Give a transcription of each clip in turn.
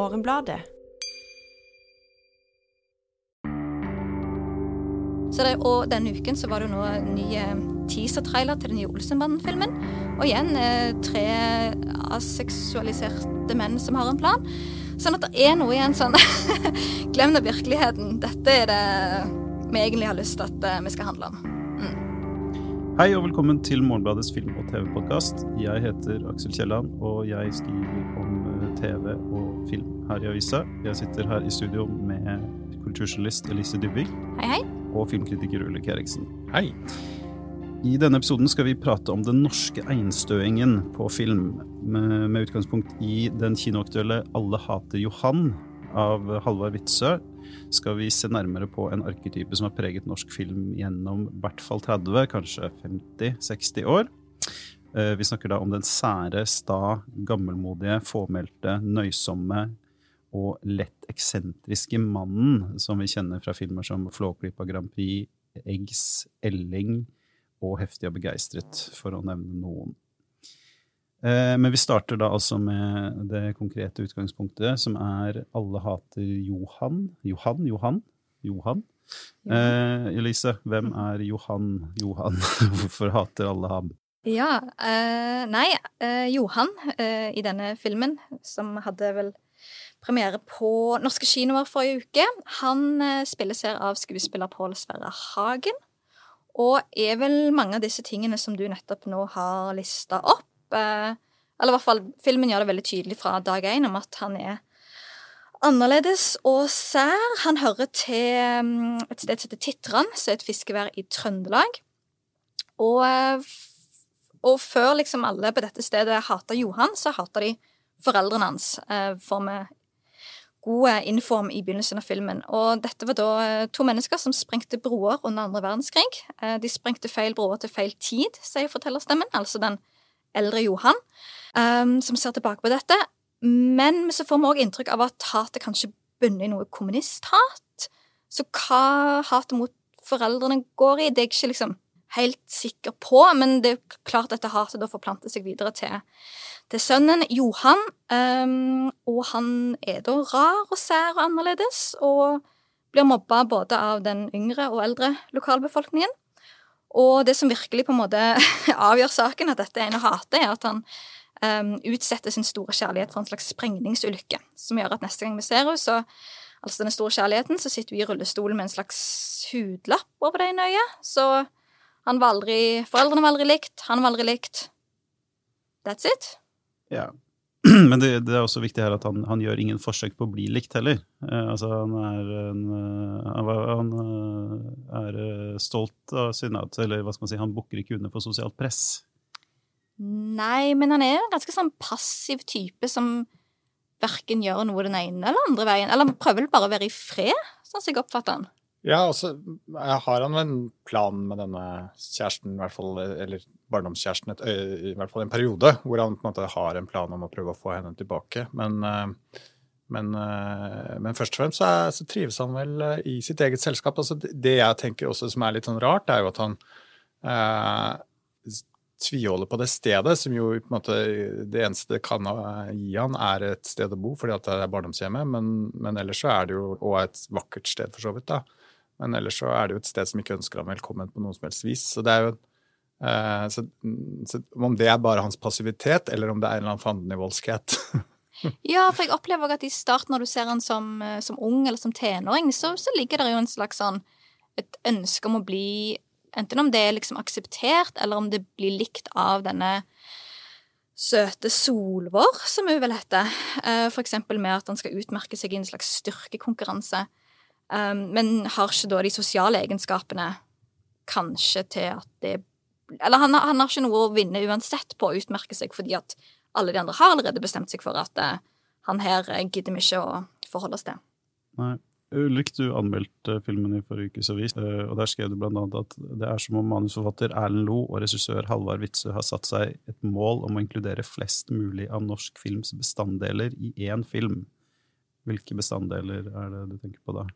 Morgenbladet. Så det, og denne uken så var det nå en ny eh, teaser-trailer til den nye Olsenbanden-filmen. Og igjen eh, tre aseksualiserte menn som har en plan. Sånn at det er noe igjen sånn Glem nå virkeligheten. Dette er det vi egentlig har lyst til at eh, vi skal handle om. Hei og velkommen til Morgenbladets film- og TV-podkast. Jeg heter Aksel Kielland, og jeg skriver om TV og film her i avisa. Jeg sitter her i studio med kulturjournalist Elise Dybvik Hei, hei. og filmkritiker Ulrik Eriksen. Hei. I denne episoden skal vi prate om den norske einstøingen på film, med, med utgangspunkt i den kinoaktuelle Alle hater Johan av Halvard Witzøe. Skal vi se nærmere på en arketype som har preget norsk film gjennom i hvert fall 30, kanskje 50-60 år. Eh, Vi snakker da om den sære, sta, gammelmodige, fåmælte, nøysomme og lett eksentriske mannen som vi kjenner fra filmer som Flåklypa Grand Prix, Eggs, Elling og Heftig og begeistret, for å nevne noen. Eh, Men vi starter da altså med det konkrete utgangspunktet, som er Alle hater Johan. Johan? Johan? Johan? Eh, Elise, hvem er Johan Johan? Hvorfor hater alle ham? Ja, eh, nei, eh, Johan eh, i denne filmen, som hadde vel premiere på norske kinoer forrige uke, han eh, spilles her av skuespiller Pål Sverre Hagen, og er vel mange av disse tingene som du nettopp nå har lista opp. Eh, eller i hvert fall, filmen gjør det veldig tydelig fra dag én om at han er annerledes og sær. Han hører til mm, et sted som heter Titran, som er et fiskevær i Trøndelag. Og, eh, og før liksom alle på dette stedet hata Johan, så hata de foreldrene hans, eh, får vi god eh, info i begynnelsen av filmen. Og dette var da eh, to mennesker som sprengte broer under andre verdenskrig. De sprengte feil broer til feil tid, sier fortellerstemmen, altså den eldre Johan, eh, som ser tilbake på dette. Men så får vi òg inntrykk av at hatet kanskje bunner i noe kommunisthat. Så hva hatet mot foreldrene går i, det er ikke liksom helt sikker på, men det er klart dette hatet da forplanter seg videre til, til sønnen Johan. Um, og han er da rar og sær og annerledes, og blir mobba både av den yngre og eldre lokalbefolkningen. Og det som virkelig på en måte avgjør saken, at dette er en å hate, er at han um, utsetter sin store kjærlighet for en slags sprengningsulykke, som gjør at neste gang vi ser henne, så Altså denne store kjærligheten, så sitter vi i rullestolen med en slags hudlapp over det ene øyet. Så han var aldri Foreldrene var aldri likt, han var aldri likt. That's it. Ja. Men det, det er også viktig her at han, han gjør ingen forsøk på å bli likt heller. Eh, altså han er en eh, Han, han eh, er eh, stolt av sin at Eller hva skal man si, han bukker ikke under for sosialt press. Nei, men han er en ganske sånn passiv type som verken gjør noe den ene eller andre veien. Eller han prøver vel bare å være i fred, sånn som jeg oppfatter han. Ja, og så har han en plan med denne kjæresten, i hvert fall, eller barndomskjæresten, et, i hvert fall en periode, hvor han på en måte har en plan om å prøve å få henne tilbake. Men, men, men først og fremst så, er, så trives han vel i sitt eget selskap. Altså det, jeg tenker også som er litt sånn rart, er jo at han eh, tviholder på det stedet, som jo på en måte det eneste det kan gi han, er et sted å bo, fordi at det er barndomshjemmet. Men, men ellers så er det jo, og et vakkert sted for så vidt, da. Men ellers så er det jo et sted som ikke ønsker ham velkommen på noe som helst vis. Så det er jo eh, så, så Om det er bare hans passivitet, eller om det er en eller annen fandenivoldskhet Ja, for jeg opplever også at i starten, når du ser han som, eh, som ung eller som tenåring, så, så ligger det jo en slags sånn et ønske om å bli Enten om det er liksom akseptert, eller om det blir likt av denne søte Solvår, som hun vel heter. Eh, For eksempel med at han skal utmerke seg i en slags styrkekonkurranse. Um, Men har ikke da de sosiale egenskapene kanskje til at det Eller han, han har ikke noe å vinne uansett på å utmerke seg, fordi at alle de andre har allerede bestemt seg for at uh, han her gidder vi ikke å forholde oss til. Nei. Ulrik, du anmeldte filmen i forrige ukes avis, eh, og der skrev du blant annet at det er som om manusforfatter Erlend Lo og regissør Halvard Witzøe har satt seg et mål om å inkludere flest mulig av norsk films bestanddeler i én film. Hvilke bestanddeler er det du tenker på da?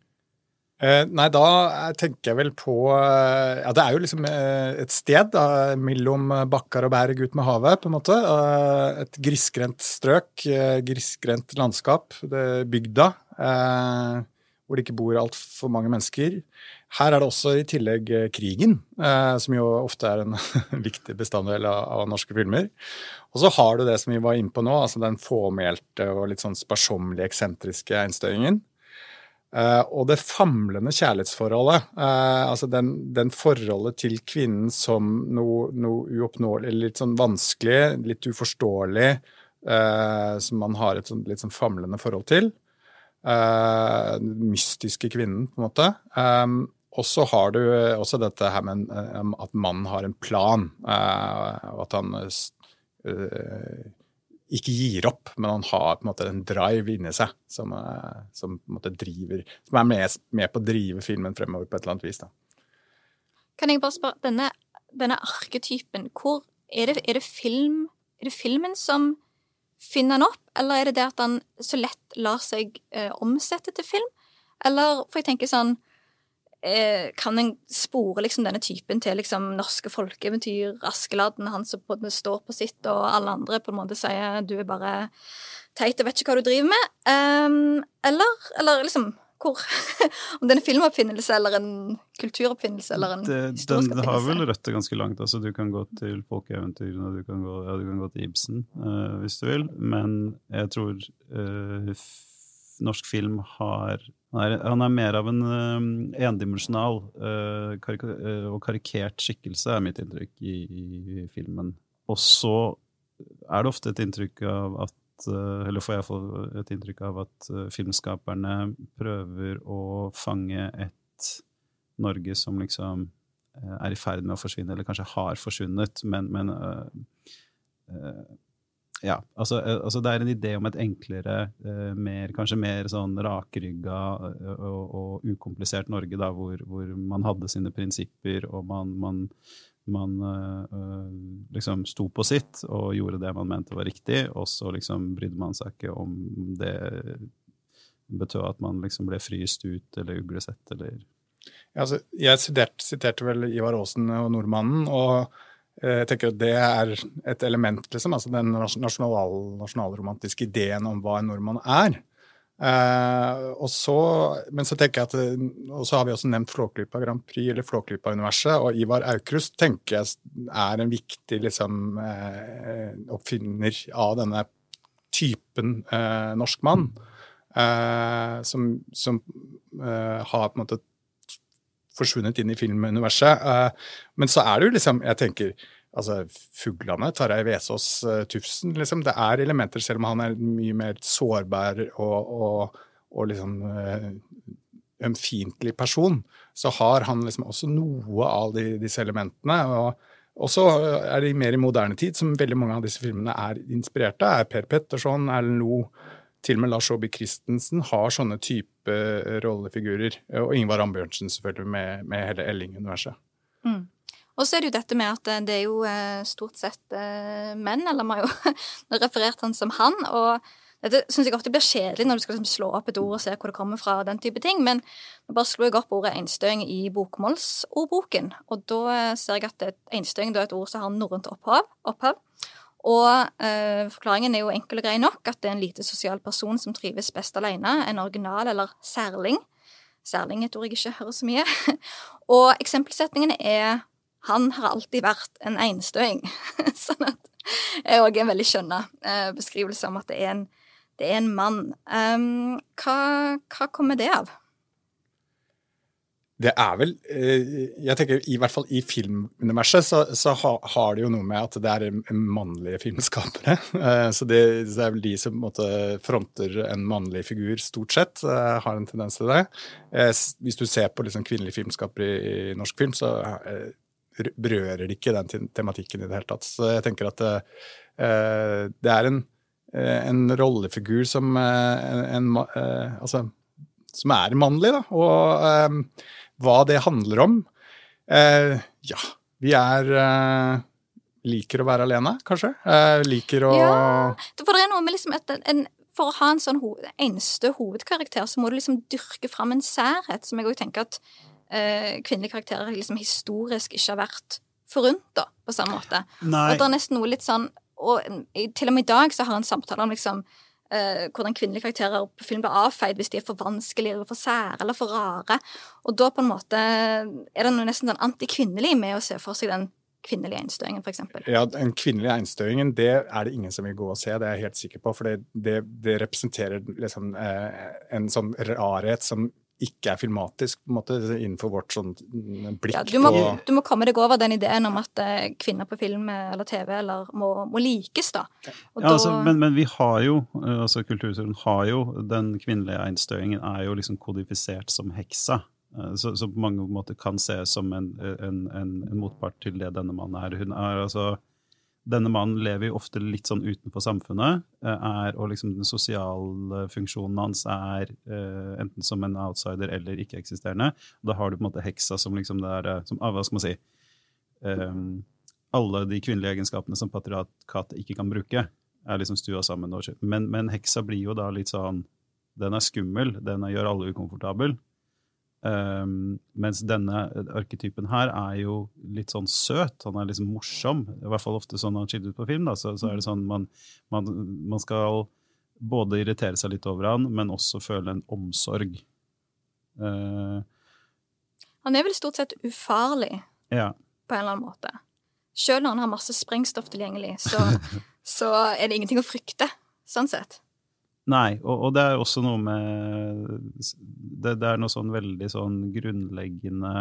Eh, nei, da tenker jeg vel på eh, Ja, det er jo liksom eh, et sted da, mellom bakkar og berg ut med havet, på en måte. Eh, et grisgrendt strøk, eh, grisgrendt landskap. Bygda, eh, hvor det ikke bor altfor mange mennesker. Her er det også i tillegg krigen, som jo ofte er en viktig bestanddel av, norske filmer. Og så har du det som vi var inne på nå, altså den fåmælte og litt sånn sparsommelig eksentriske einstøingen. Uh, og det famlende kjærlighetsforholdet, uh, altså den, den, forholdet til kvinnen som noe, noe uoppnåelig, litt sånn vanskelig, litt uforståelig, uh, som man har et sånn, litt sånn famlende forhold til. Den mystiske kvinnen, på en måte. Um, og så har du også dette her med at mannen har en plan, og at han ikke gir opp, men han har på en måte en drive inni seg som, eh, som, driver, som er med, med, på å drive filmen fremover på et eller annet vis. Da. Kan jeg bare spørre, denne, denne arketypen, hvor er det, er det, film, er det filmen som finner han opp, eller er det det at han så lett lar seg eh, omsette til film? Eller, for jeg tenker sånn eh, kan en spore liksom denne typen til liksom norske folkeeventyr, Askeladden, han som på står på sitt, og alle andre på en måte sier du er bare teit og vet ikke hva du driver med? Um, eller, eller liksom hvor, Om det er en filmoppfinnelse eller en kulturoppfinnelse eller en det, historisk oppfinnelse? Den har vel røtter ganske langt. altså Du kan gå til folkeeventyrene, du ja, du kan gå til Ibsen uh, hvis du vil, men jeg tror uh, norsk film har han er, han er mer av en uh, endimensjonal uh, karik uh, og karikert skikkelse, er mitt inntrykk i, i, filmen. Og så er det ofte et inntrykk av at Eller får jeg få et inntrykk av at filmskaperne prøver å fange et Norge som liksom er i ferd med å forsvinne, eller kanskje har forsvunnet, men, men ja, altså, eh, altså, det er en idé om et enklere, eh, mer, kanskje mer sånn rakrygga og, og, ukomplisert Norge, da, hvor, hvor, man hadde sine prinsipper, og man, man, man øh, liksom sto på sitt og gjorde det man mente var riktig, og så liksom brydde man seg ikke om det betød at man liksom ble fryst ut eller uglesett eller ja, altså, Jeg siterte, siterte vel Ivar Aasen og Nordmannen. og jeg tenker at Det er et element, liksom, altså den nasjonal, nasjonalromantiske ideen om hva en nordmann er. Eh, og så, men så tenker jeg at, eh, og så har vi også nevnt Flåklypa Grand Prix, eller Flåklypa-universet. Og Ivar Aukrust tenker jeg er en viktig liksom, eh, oppfinner av denne typen eh, norsk mann. Eh, som, som har på en måte forsvunnet inn i filmuniverset. Eh, men så er det jo liksom Jeg tenker altså Fuglene, Tarjei Vesaas, uh, Tufsen liksom, Det er elementer, selv om han er mye mer sårbar og, og, og liksom uh, ømfintlig person, så har han liksom også noe av de, disse elementene. og så er det mer i moderne tid, som veldig mange av disse filmene er inspirert av. Er Per Petterson, Erlend Loe, til og med Lars Aabye Christensen har sånne type rollefigurer. Og Ingvar Ambjørnsen selvfølgelig med, med hele Elling-universet. Mm. Og så er det jo dette med at eh, det er jo eh, stort sett eh, menn, eller vi har jo referert han som han. og dette syns jeg ofte blir kjedelig når du skal liksom slå opp et ord og se hvor det kommer fra. den type ting, Men nå bare slo jeg opp ordet einstøing i bokmålsordboken. Og da ser jeg at einstøing er et ord som har norrønt opphav. opphav. Og eh, forklaringen er jo enkel og grei nok, at det er en lite sosial person som trives best alene. En original eller særling. Særling er et ord jeg ikke hører så mye. og eksempelsetningene er 'Han har alltid vært en einstøing'. sånn at er òg en veldig skjønna eh, beskrivelse om at det er en, det er en mann. Um, hva, hva kommer det av? Det er vel eh, Jeg tenker i hvert fall i filmuniverset så, så har det jo noe med at det er mannlige filmskapere. Eh, så det, det er vel de som måte, fronter en mannlig figur, stort sett, eh, har en tendens til det. Hvis du ser på liksom kvinnelige filmskapere i, i norsk film, så berører de ikke den tematikken i det hele tatt. Så jeg tenker at det, det er en, en rollefigur som en, en, altså, som er mannlig, da. Og hva det handler om eh, Ja, vi er eh, Liker å være alene, kanskje? Eh, liker å Ja, for det er noe med liksom et, en for å ha en sånn ho eneste hovedkarakter, så må du liksom dyrke fram en særhet, som jeg òg tenker at eh, kvinnelige karakterer liksom historisk ikke har vært forunt, da, på samme måte. Nei. Og det er nesten noe litt sånn Og til og med i dag så har en samtale om liksom eh, hvordan kvinnelige karakterer på film blir avfeid hvis de er for vanskelige eller for sære eller for rare. Og da på en måte er det noe nesten sånn antikvinnelig med å se for seg den kvinnelige einstøingen, eksempel. Ja, Den kvinnelige einstøingen det er det ingen som vil gå og se, det er jeg helt sikker på. For det, det, det representerer liksom eh, en sånn rarhet som ikke er filmatisk, på en måte, innenfor vårt sånn blikk Ja, du, må, på du må komme deg over den ideen om at eh, kvinner på film eller TV eller må, må likes, da. Og Ja, altså, men, men vi har jo, eh, altså kulturhistorien har jo, den kvinnelige einstøingen er jo liksom kodifisert som heksa. Eh, Så, så på mange måter kan ses som en, en, en, en motpart til det denne mannen er. Hun er altså, denne mannen lever jo ofte litt sånn utenfor samfunnet, eh, er, og liksom den sosiale funksjonen hans er uh, enten som en outsider eller ikke-eksisterende. Da har du på en måte heksa som liksom det er, eh, som, ah, hva skal man si, um, alle de kvinnelige egenskapene som patriarkatet ikke kan bruke, er liksom stua sammen. Men, men heksa blir jo da litt sånn Den er skummel, den gjør alle ukomfortabel. Um, mens denne arketypen her er jo litt sånn søt. Han er liksom morsom. I hvert fall ofte sånn han skiller ut på film. Da. Så, så er det sånn man, man, man skal både irritere seg litt over han, men også føle en omsorg. Uh, Han er vel stort sett ufarlig ja. på en eller annen måte. Selv når han har masse sprengstoff tilgjengelig, så, så er det ingenting å frykte, sånn sett. Nei, og, og det er også noe med Det, det er noe sånn veldig sånn grunnleggende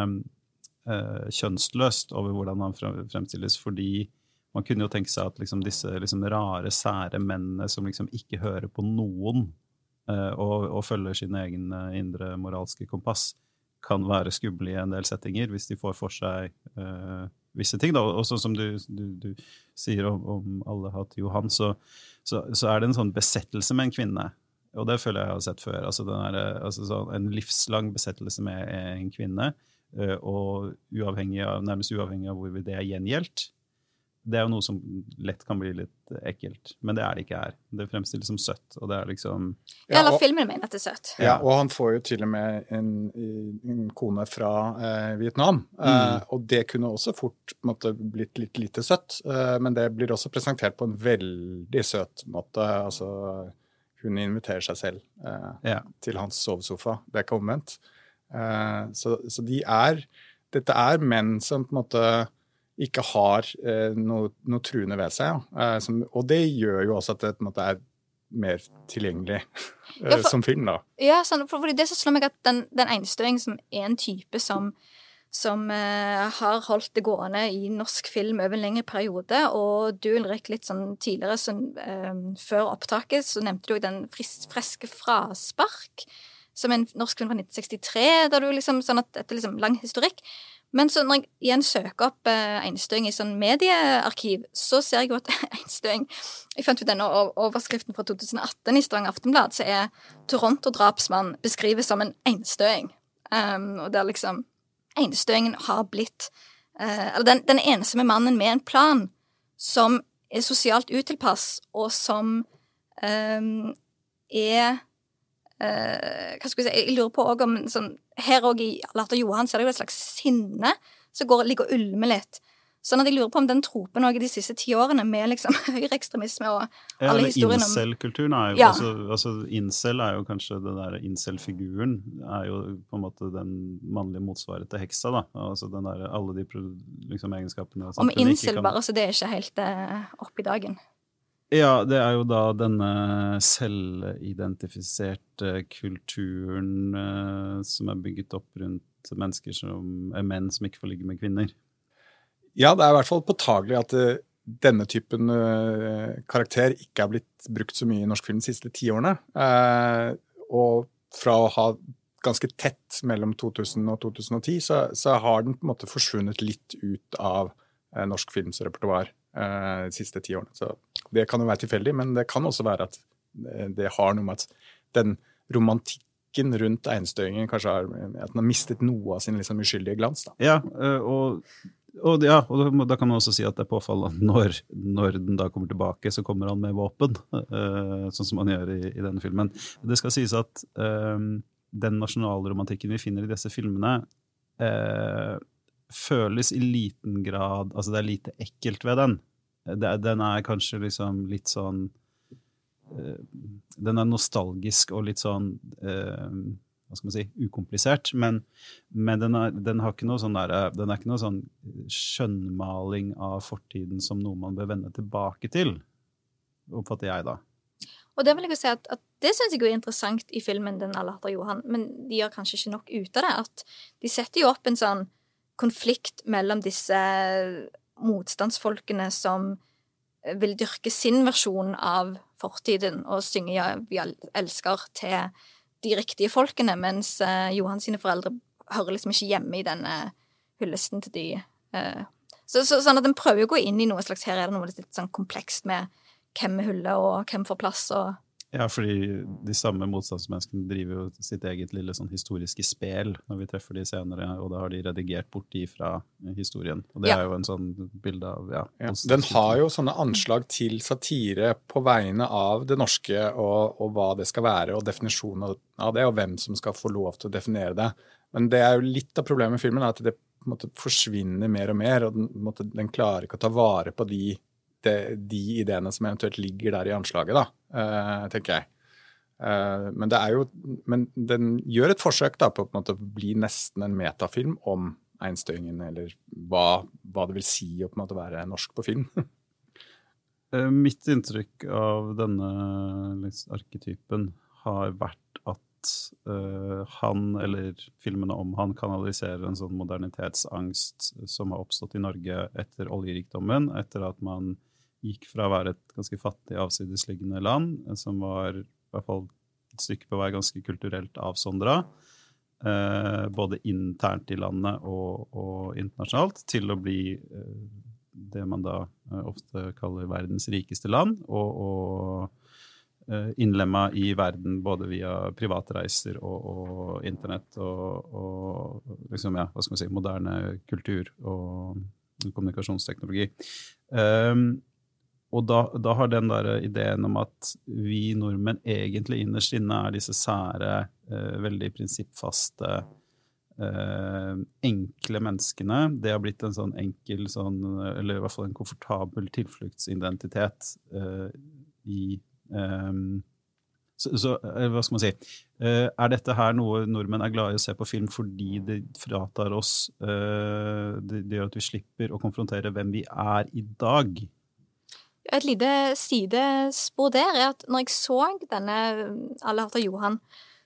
eh, kjønnsløst over hvordan han fremstilles, fordi man kunne jo tenke seg at liksom disse liksom rare, sære mennene som liksom ikke hører på noen eh, og, og følger sin egen eh, indre moralske kompass, kan være skumle i en del settinger hvis de får for seg eh, visse ting. Da. Og sånn som du, du, du sier om, om Alle hatt Johan, så, så, så er det en sånn besettelse med en kvinne. Og det føler jeg jeg har sett før. Altså, er, altså sånn, en livslang besettelse med en kvinne, og uavhengig av, nærmest uavhengig av hvorvidt det er gjengjeldt. Det er jo noe som lett kan bli litt ekkelt, men det er det ikke her. Det fremstilles som søtt, og det er liksom Ja, Eller filmen mener at det er søtt. Ja, og han får jo til og med en, en kone fra eh, Vietnam. Eh, og det kunne også fort måtte, blitt litt lite søtt, eh, men det blir også presentert på en veldig søt måte. Altså, hun inviterer seg selv eh, Ja. til hans sovesofa. Det er ikke omvendt. Eh, så, så de er Dette er menn som på en måte ikke har eh, noe, noe truende ved seg. Ja. Eh, som, og det gjør jo også at det måte er mer tilgjengelig eh, Ja, for- som film, da. Ja, sånn, for, for det som slår meg at den, den enstøing som er en type som, som eh, har holdt det gående i norsk film over en lengre periode, og du Ulrik litt sånn tidligere, så, eh, før opptaket, så nevnte du jo den fris, freske fraspark, som en norsk film fra 1963, der du liksom, sånn at dette liksom lang historikk. Men så når jeg igjen søker opp eh, einstøing i sånn mediearkiv, så ser jeg jo at einstøing Jeg fant ut denne overskriften fra 2018 i Stavanger Aftenblad, så er Toronto-drapsmann beskrives som en einstøing. Um, og der liksom Einstøingen har blitt uh, Eller den, den ensomme mannen med en plan som er sosialt utilpass, og som um, er eh, Hva skal vi si Jeg lurer på også om sånn, Her òg i Latter Johan så er det jo et slags sinne som går, ligger og ulmer litt. Sånn at jeg lurer på om den tropen i de siste ti årene med liksom høyreekstremisme og Ja, alle eller historiene om incel-kulturen er jo Ja. altså, altså, Incel er jo kanskje den der incel-figuren er jo på en måte den mannlige motsvaret til heksa, da. Altså den der, alle de liksom, egenskapene Om incel, kan- bare, så det er ikke helt uh, opp i dagen. Ja, det er jo da denne selvidentifiserte kulturen eh, som er bygget opp rundt mennesker som er menn som ikke får ligge med kvinner. Ja, det er i hvert fall påtagelig at eh, denne typen eh, karakter ikke er blitt brukt så mye i norsk film de siste ti årene. Eh, og fra å ha ganske tett mellom 2000 og 2010, så, så har den på en måte forsvunnet litt ut av eh, norsk films repertoar eh, de siste ti årene. Så det kan jo være tilfeldig, men det kan også være at eh, det har noe med at den romantikken rundt einstøingen kanskje har At den har mistet noe av sin liksom uskyldige glans. da. Ja, eh, og og, ja, og da, kan man også si at det er påfallende når, når den da kommer tilbake, så kommer han med våpen. Sånn som han gjør i, i, denne filmen. Det skal sies at um, den nasjonalromantikken vi finner i disse filmene, uh, føles i liten grad Altså det er lite ekkelt ved den. Den er kanskje liksom litt sånn Den er nostalgisk og litt sånn hva skal man si, ukomplisert. Men, men den, er, den, har ikke noe sånn der, den er ikke noe sånn skjønnmaling av fortiden som noe man bør vende tilbake til, oppfatter jeg da. Og det vil jeg jo si at, at det syns jeg er interessant i filmen 'Den alle hater Johan', men de gjør kanskje ikke nok ut av det. At de setter jo opp en sånn konflikt mellom disse motstandsfolkene som vil dyrke sin versjon av fortiden og synge 'Ja, vi elsker' til de riktige folkene, mens uh, Johan sine foreldre hører liksom ikke hjemme i denne hyllesten til de. Så, så, sånn at en prøver å gå inn i noe slags Her er det noe litt sånn komplekst med hvem vi hyller, og hvem får plass, og ja, fordi de samme motstandsmenneskene driver jo sitt eget lille sånn historiske spel når vi treffer de senere, og da har de redigert bort de fra historien. Og det ja. er jo en sånn bilde av ja, ja. Den har jo sånne anslag til satire på vegne av det norske, og, og, hva det skal være, og definisjonen av det, og hvem som skal få lov til å definere det. Men det er jo litt av problemet med filmen, at det på en måte forsvinner mer og mer, og den, måte, den klarer ikke å ta vare på de de, de ideene som eventuelt ligger der i anslaget, da, uh, tenker jeg. Uh, men, det er jo, men den gjør et forsøk da, på, på å bli nesten en metafilm om einstøingen, eller hva, hva, det vil si å på en måte være norsk på film. Eh, mitt inntrykk av denne liksom, arketypen har vært at uh, han, eller filmene om han, kanaliserer en sånn modernitetsangst som har oppstått i Norge etter oljerikdommen, etter at man gikk fra å være et ganske fattig, avsidesliggende land, eh, som var i hvert fall et stykke på vei ganske kulturelt avsondra, eh, både internt i landet og, og, internasjonalt, til å bli eh, det man da eh, ofte kaller verdens rikeste land, og, og eh, innlemma i verden både via privatreiser og, og internett og, og liksom, ja, hva skal man si, moderne kultur og kommunikasjonsteknologi. Um, og da, da, har den der ideen om at vi nordmenn egentlig innerst inne er disse sære, eh, veldig prinsippfaste, eh, enkle menneskene, det har blitt en sånn enkel, sånn, eller i hvert fall en komfortabel tilfluktsidentitet eh, i eh, så, så, eh, hva skal man si eh, Er dette her noe nordmenn er glad i å se på film fordi det fratar oss det, det gjør at vi slipper å konfrontere hvem vi er i dag? Et lite sidespor der er at når jeg så denne Alle hater Johan,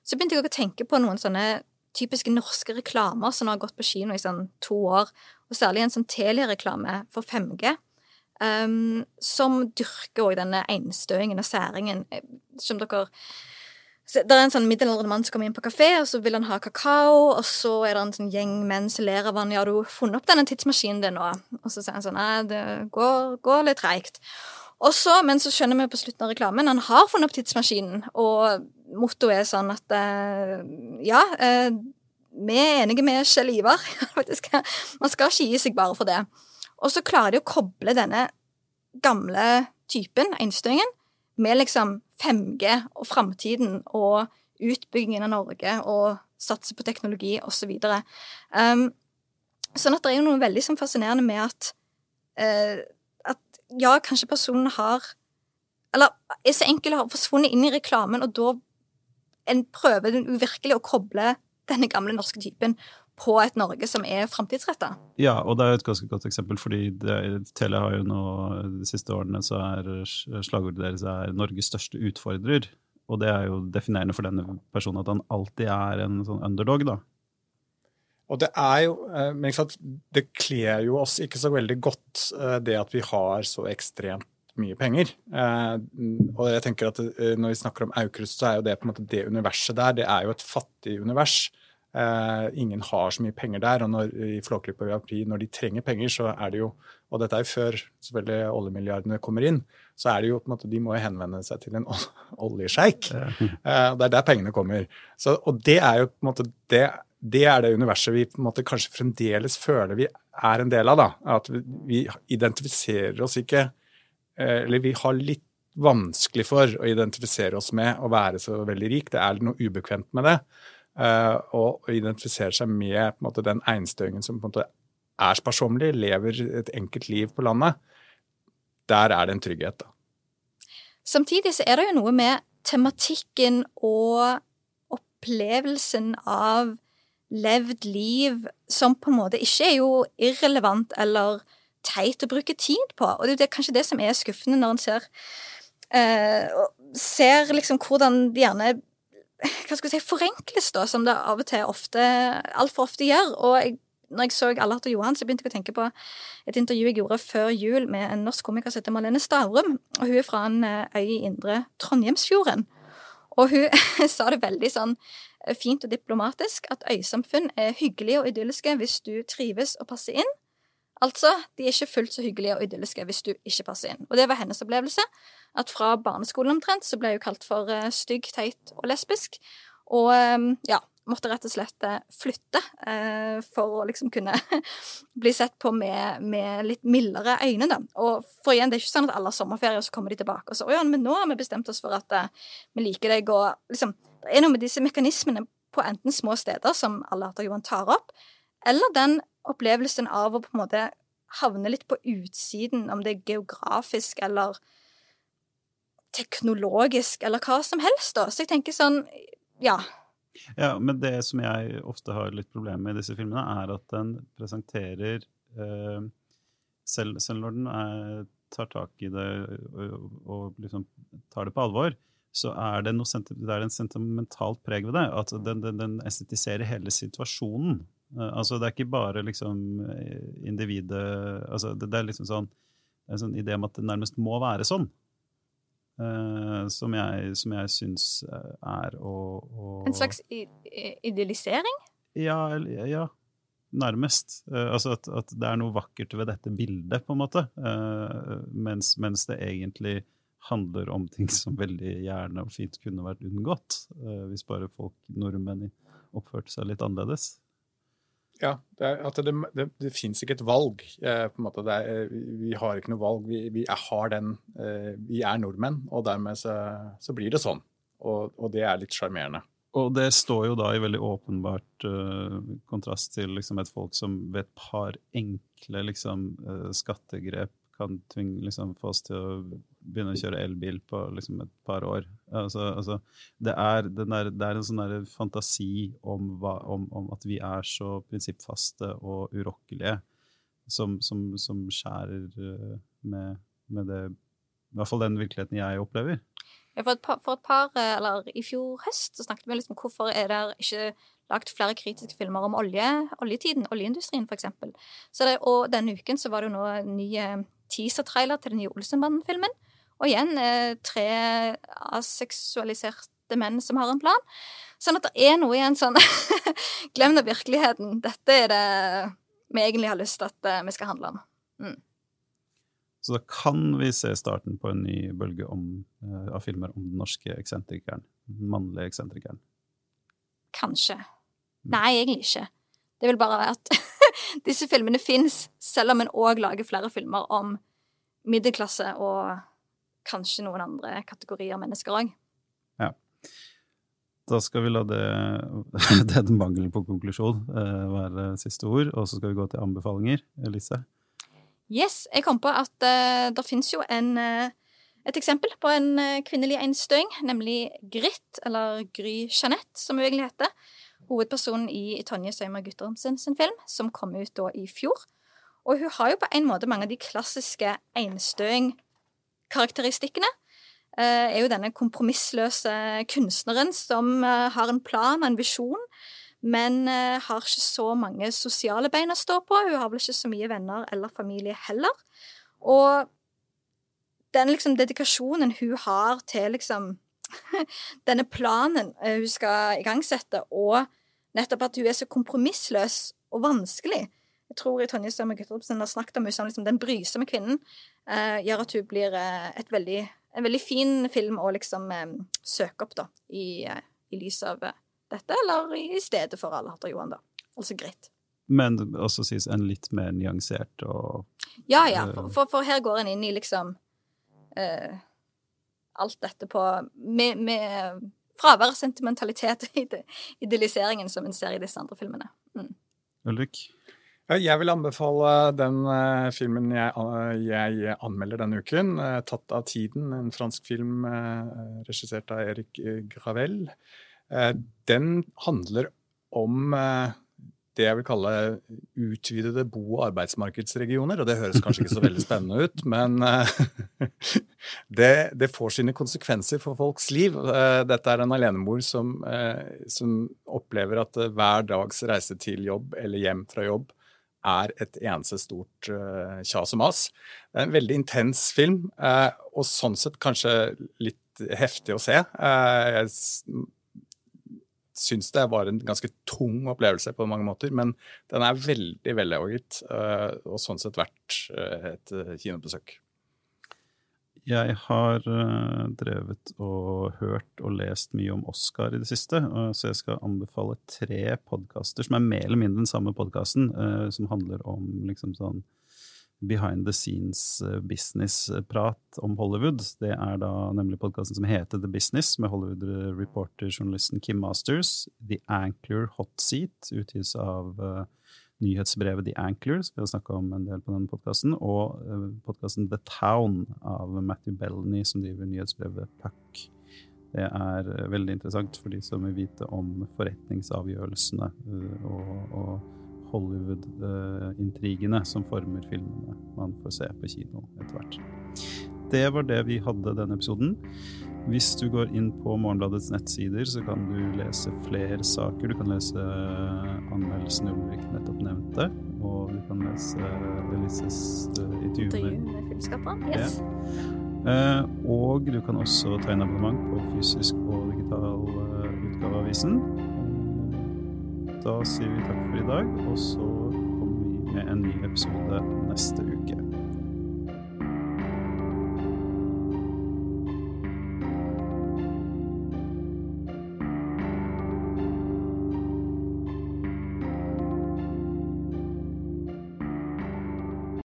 så begynte jeg å tenke på noen sånne typiske norske reklamer som har gått på kino i sånn to år, og særlig en sånn Telia-reklame for 5G. Um, som dyrker òg denne einstøingen og særingen. Som dere det er en sånn middelaldrende mann som kommer inn på kafé, og så vil han ha kakao, og så er det en sånn gjeng menn som ler av han. 'Ja, du har funnet opp denne tidsmaskinen din nå?' Og så sier han sånn 'Nei, det går, går litt treigt'. Og så, Men så skjønner vi på slutten av reklamen han har funnet opp tidsmaskinen, og mottoet er sånn at eh, Ja, eh, vi er enige med Kjell Ivar. Man skal ikke gi seg bare for det. Og så klarer de å koble denne gamle typen, einstøingen, med liksom 5G og framtiden og utbyggingen av Norge og satse på teknologi osv. Så um, sånn at det er jo noe veldig sånn fascinerende med at, uh, at ja, kanskje personen har Eller er så enkel å ha forsvunnet inn i reklamen, og da en prøver uvirkelig å koble denne gamle norske typen på et Norge som er framtidsretta. Ja, og det er et ganske godt eksempel, fordi Telia har jo nå de siste årene så er slagordet deres er 'Norges største utfordrer'. Og det er jo definerende for denne personen at han alltid er en sånn underdog, da. Og det er jo Men sant, det kler jo oss ikke så veldig godt, eh, det at vi har så ekstremt mye penger. Eh, og jeg tenker at Når vi snakker om Aukrust, så er jo det på en måte det universet der, det er jo et fattig univers. Uh, ingen har så mye penger der. Og når, i Flåklypa Grand Prix, når de trenger penger, så er det jo Og dette er jo før selvfølgelig oljemilliardene kommer inn. Så er det jo på en måte De må jo henvende seg til en oljesjeik. Uh, det er der pengene kommer. Så, og det er jo på en måte det det er det universet vi på en måte kanskje fremdeles føler vi er en del av. da, At vi, vi identifiserer oss ikke eh, Eller vi har litt vanskelig for å identifisere oss med å være så veldig rik. Det er noe ubekvemt med det. Uh, og identifisere seg med måte, den einstøingen som på en måte er sparsommelig, lever et enkelt liv på landet. Der er det en trygghet, da. Samtidig så er det jo noe med tematikken og opplevelsen av levd liv som på en måte ikke er jo irrelevant eller teit å bruke tid på. Og det er kanskje det som er skuffende når en ser, eh, ser liksom hvordan gjerne hva skal jeg si, forenkles, da, som det av og til ofte, altfor ofte gjør. Og jeg, når jeg så Allert og Johan, så begynte jeg å tenke på et intervju jeg gjorde før jul med en norsk komiker som heter Malene Stavrum. og Hun er fra en eh, øy i indre Trondheimsfjorden. Og hun sa det veldig sånn eh, fint og diplomatisk at øysamfunn er hyggelige og idylliske hvis du trives og passer inn. Altså, de er ikke fullt så hyggelige og idylliske hvis du ikke passer inn. Og det var hennes opplevelse. At fra barneskolen omtrent så ble hun kalt for uh, stygg, teit og lesbisk. Og um, ja, måtte rett og slett flytte eh, for å liksom kunne bli sett på med, med, litt mildere øyne, da. Og for igjen, det er ikke sånn at alle har sommerferie, og så kommer de tilbake og så ja, men nå har vi bestemt oss for at eh, vi liker deg, og liksom Det er noe med disse mekanismene på enten små steder, som alle Johan tar opp, eller den opplevelsen av å på en måte havne litt på utsiden, om det er geografisk eller teknologisk eller hva som helst, da. Så jeg tenker sånn, ja ja, men det som jeg ofte har litt problemer med i disse filmene, er at den presenterer eh, selv, selv, når den er, tar tak i det og, og, liksom tar det på alvor, så er det, noe, det er en sentimentalt preg ved det. At den, den, den estetiserer hele situasjonen. Eh, altså, det er ikke bare liksom individet altså, det, det, er liksom sånn en sånn idé om at det nærmest må være sånn. Uh, som jeg, som jeg syns eh, er å, å En slags idealisering? Ja, ja nærmest. Uh, altså at, at, det er noe vakkert ved dette bildet, på en måte. Uh, mens, mens, det egentlig handler om ting som veldig gjerne og fint kunne vært unngått. hvis bare folk, nordmenn, oppførte seg litt annerledes. Ja, det, er, det, det, det fins ikke et valg. Eh, på en måte. Er, vi har ikke noe valg. Vi, vi, er, den, eh, vi er nordmenn, og dermed så, så blir det sånn. Og, og, det er litt sjarmerende. Og det står jo da i veldig åpenbart uh, kontrast til liksom, et folk som ved et par enkle liksom, uh, skattegrep kan tvinge, liksom, få oss til å begynne å kjøre elbil på liksom, et par år. Altså, altså, det, er, der, det, er, en sånn fantasi om, hva, om, om, at vi er så prinsippfaste og urokkelige, som, som, som skjærer eh, med, med, det I hvert fall den virkeligheten jeg opplever. For et, par, for et par, eh, eller I fjor høst så snakket vi litt om hvorfor er det ikke lagt flere kritiske filmer om olje, oljetiden, oljeindustrien f.eks. Og denne uken så var det jo nå en ny eh, teaser-trailer til den nye Olsenbanden-filmen. Og igjen eh, tre aseksualiserte menn som har en plan. Sånn at det er noe igjen sånn Glem nå virkeligheten. Dette er det vi egentlig har lyst til at eh, vi skal handle om. Mm. Så da kan vi se starten på en ny bølge om, uh, av filmer om den norske eksentrikeren. Den mannlige eksentrikeren. Kanskje. Mm. Nei, egentlig ikke. Det vil bare være at disse filmene fins, selv om en òg lager flere filmer om middelklasse og kanskje noen andre kategorier mennesker òg. Ja. Da skal vi la det, den mangelen på konklusjon eh, være siste ord, og så skal vi gå til anbefalinger. Elise? Yes. Jeg kom på at uh, det fins jo en, uh, et eksempel på en uh, kvinnelig einstøing, nemlig Grit, eller Gry Jeanette, som hun egentlig heter. Hovedpersonen i Tonje Søymer Guttormsen sin film, som kom ut da i fjor. Og hun har jo på en måte mange av de klassiske einstøing-karakteristikkene. Uh, er jo denne kompromissløse kunstneren som uh, har en plan og en visjon, men uh, har ikke så mange sosiale bein å stå på. Hun har vel ikke så mye venner eller familie heller. Og den liksom dedikasjonen hun har til liksom denne planen hun skal igangsette, og nettopp at hun er så kompromissløs og vanskelig jeg tror Tonje Stømme Guttormsen har snakket om liksom den brysomme kvinnen, uh, gjør at hun blir uh, veldig, en veldig fin film å liksom um, søke opp da, i, uh, i lys av dette, eller i stedet for Alle hater Johan, da. Altså greit. Men også sies en litt mer nyansert og Ja, ja, for, for, for her går en inn i liksom eh, alt dette på Med, med fravær av sentimentalitet og idealiseringen som en ser i disse andre filmene. Mm. Ulrik? Jeg vil anbefale den eh, filmen jeg, jeg anmelder denne uken. eh, 'Tatt av tiden', en fransk film eh, regissert av Erik Gravel. Den handler om det jeg vil kalle utvidede bo- og arbeidsmarkedsregioner. Og det høres kanskje ikke så veldig spennende ut, men det, det får sine konsekvenser for folks liv. Dette er en alenemor som, som opplever at hver dags reise til jobb eller hjem fra jobb er et eneste stort uh, kjas og mas. Det er en veldig intens film, uh, og sånn sett kanskje litt heftig å se. Uh, jeg syns det var en ganske tung opplevelse på mange måter, men den er veldig vellaget, uh, og sånn sett verdt et kinobesøk. Jeg har eh, drevet og hørt og lest mye om Oscar i det siste, så jeg skal anbefale tre podkaster som er mer eller mindre den samme podkasten, som handler om liksom sånn behind the scenes eh, business-prat om Hollywood. Det er da nemlig podkasten som heter The Business, med Hollywood-reporter-journalisten Kim Masters. The Ankler Hot Seat utgis av eh, nyhetsbrevet The Ankler, som vi har snakka om en del på denne podkasten, og uh, podkasten The Town av Matthew Bellany, som driver nyhetsbrevet Puck. Det er eh, veldig interessant for de som vil vite om forretningsavgjørelsene eh, og, og Hollywood-intrigene som former filmene man får se på kino etter hvert. Det var det vi hadde denne episoden. Hvis du går inn på Morgenbladets nettsider, så kan du lese flere saker. Du kan lese anmeldelsen Ulrik nettopp nevnte, og du kan lese Elises eh, intervju med filmskaperen. Yes. Ja. og du kan også ta en abonnement på fysisk og digital eh, utgave av avisen. Eh, da sier vi takk for i dag, og så kommer vi med en ny episode neste uke.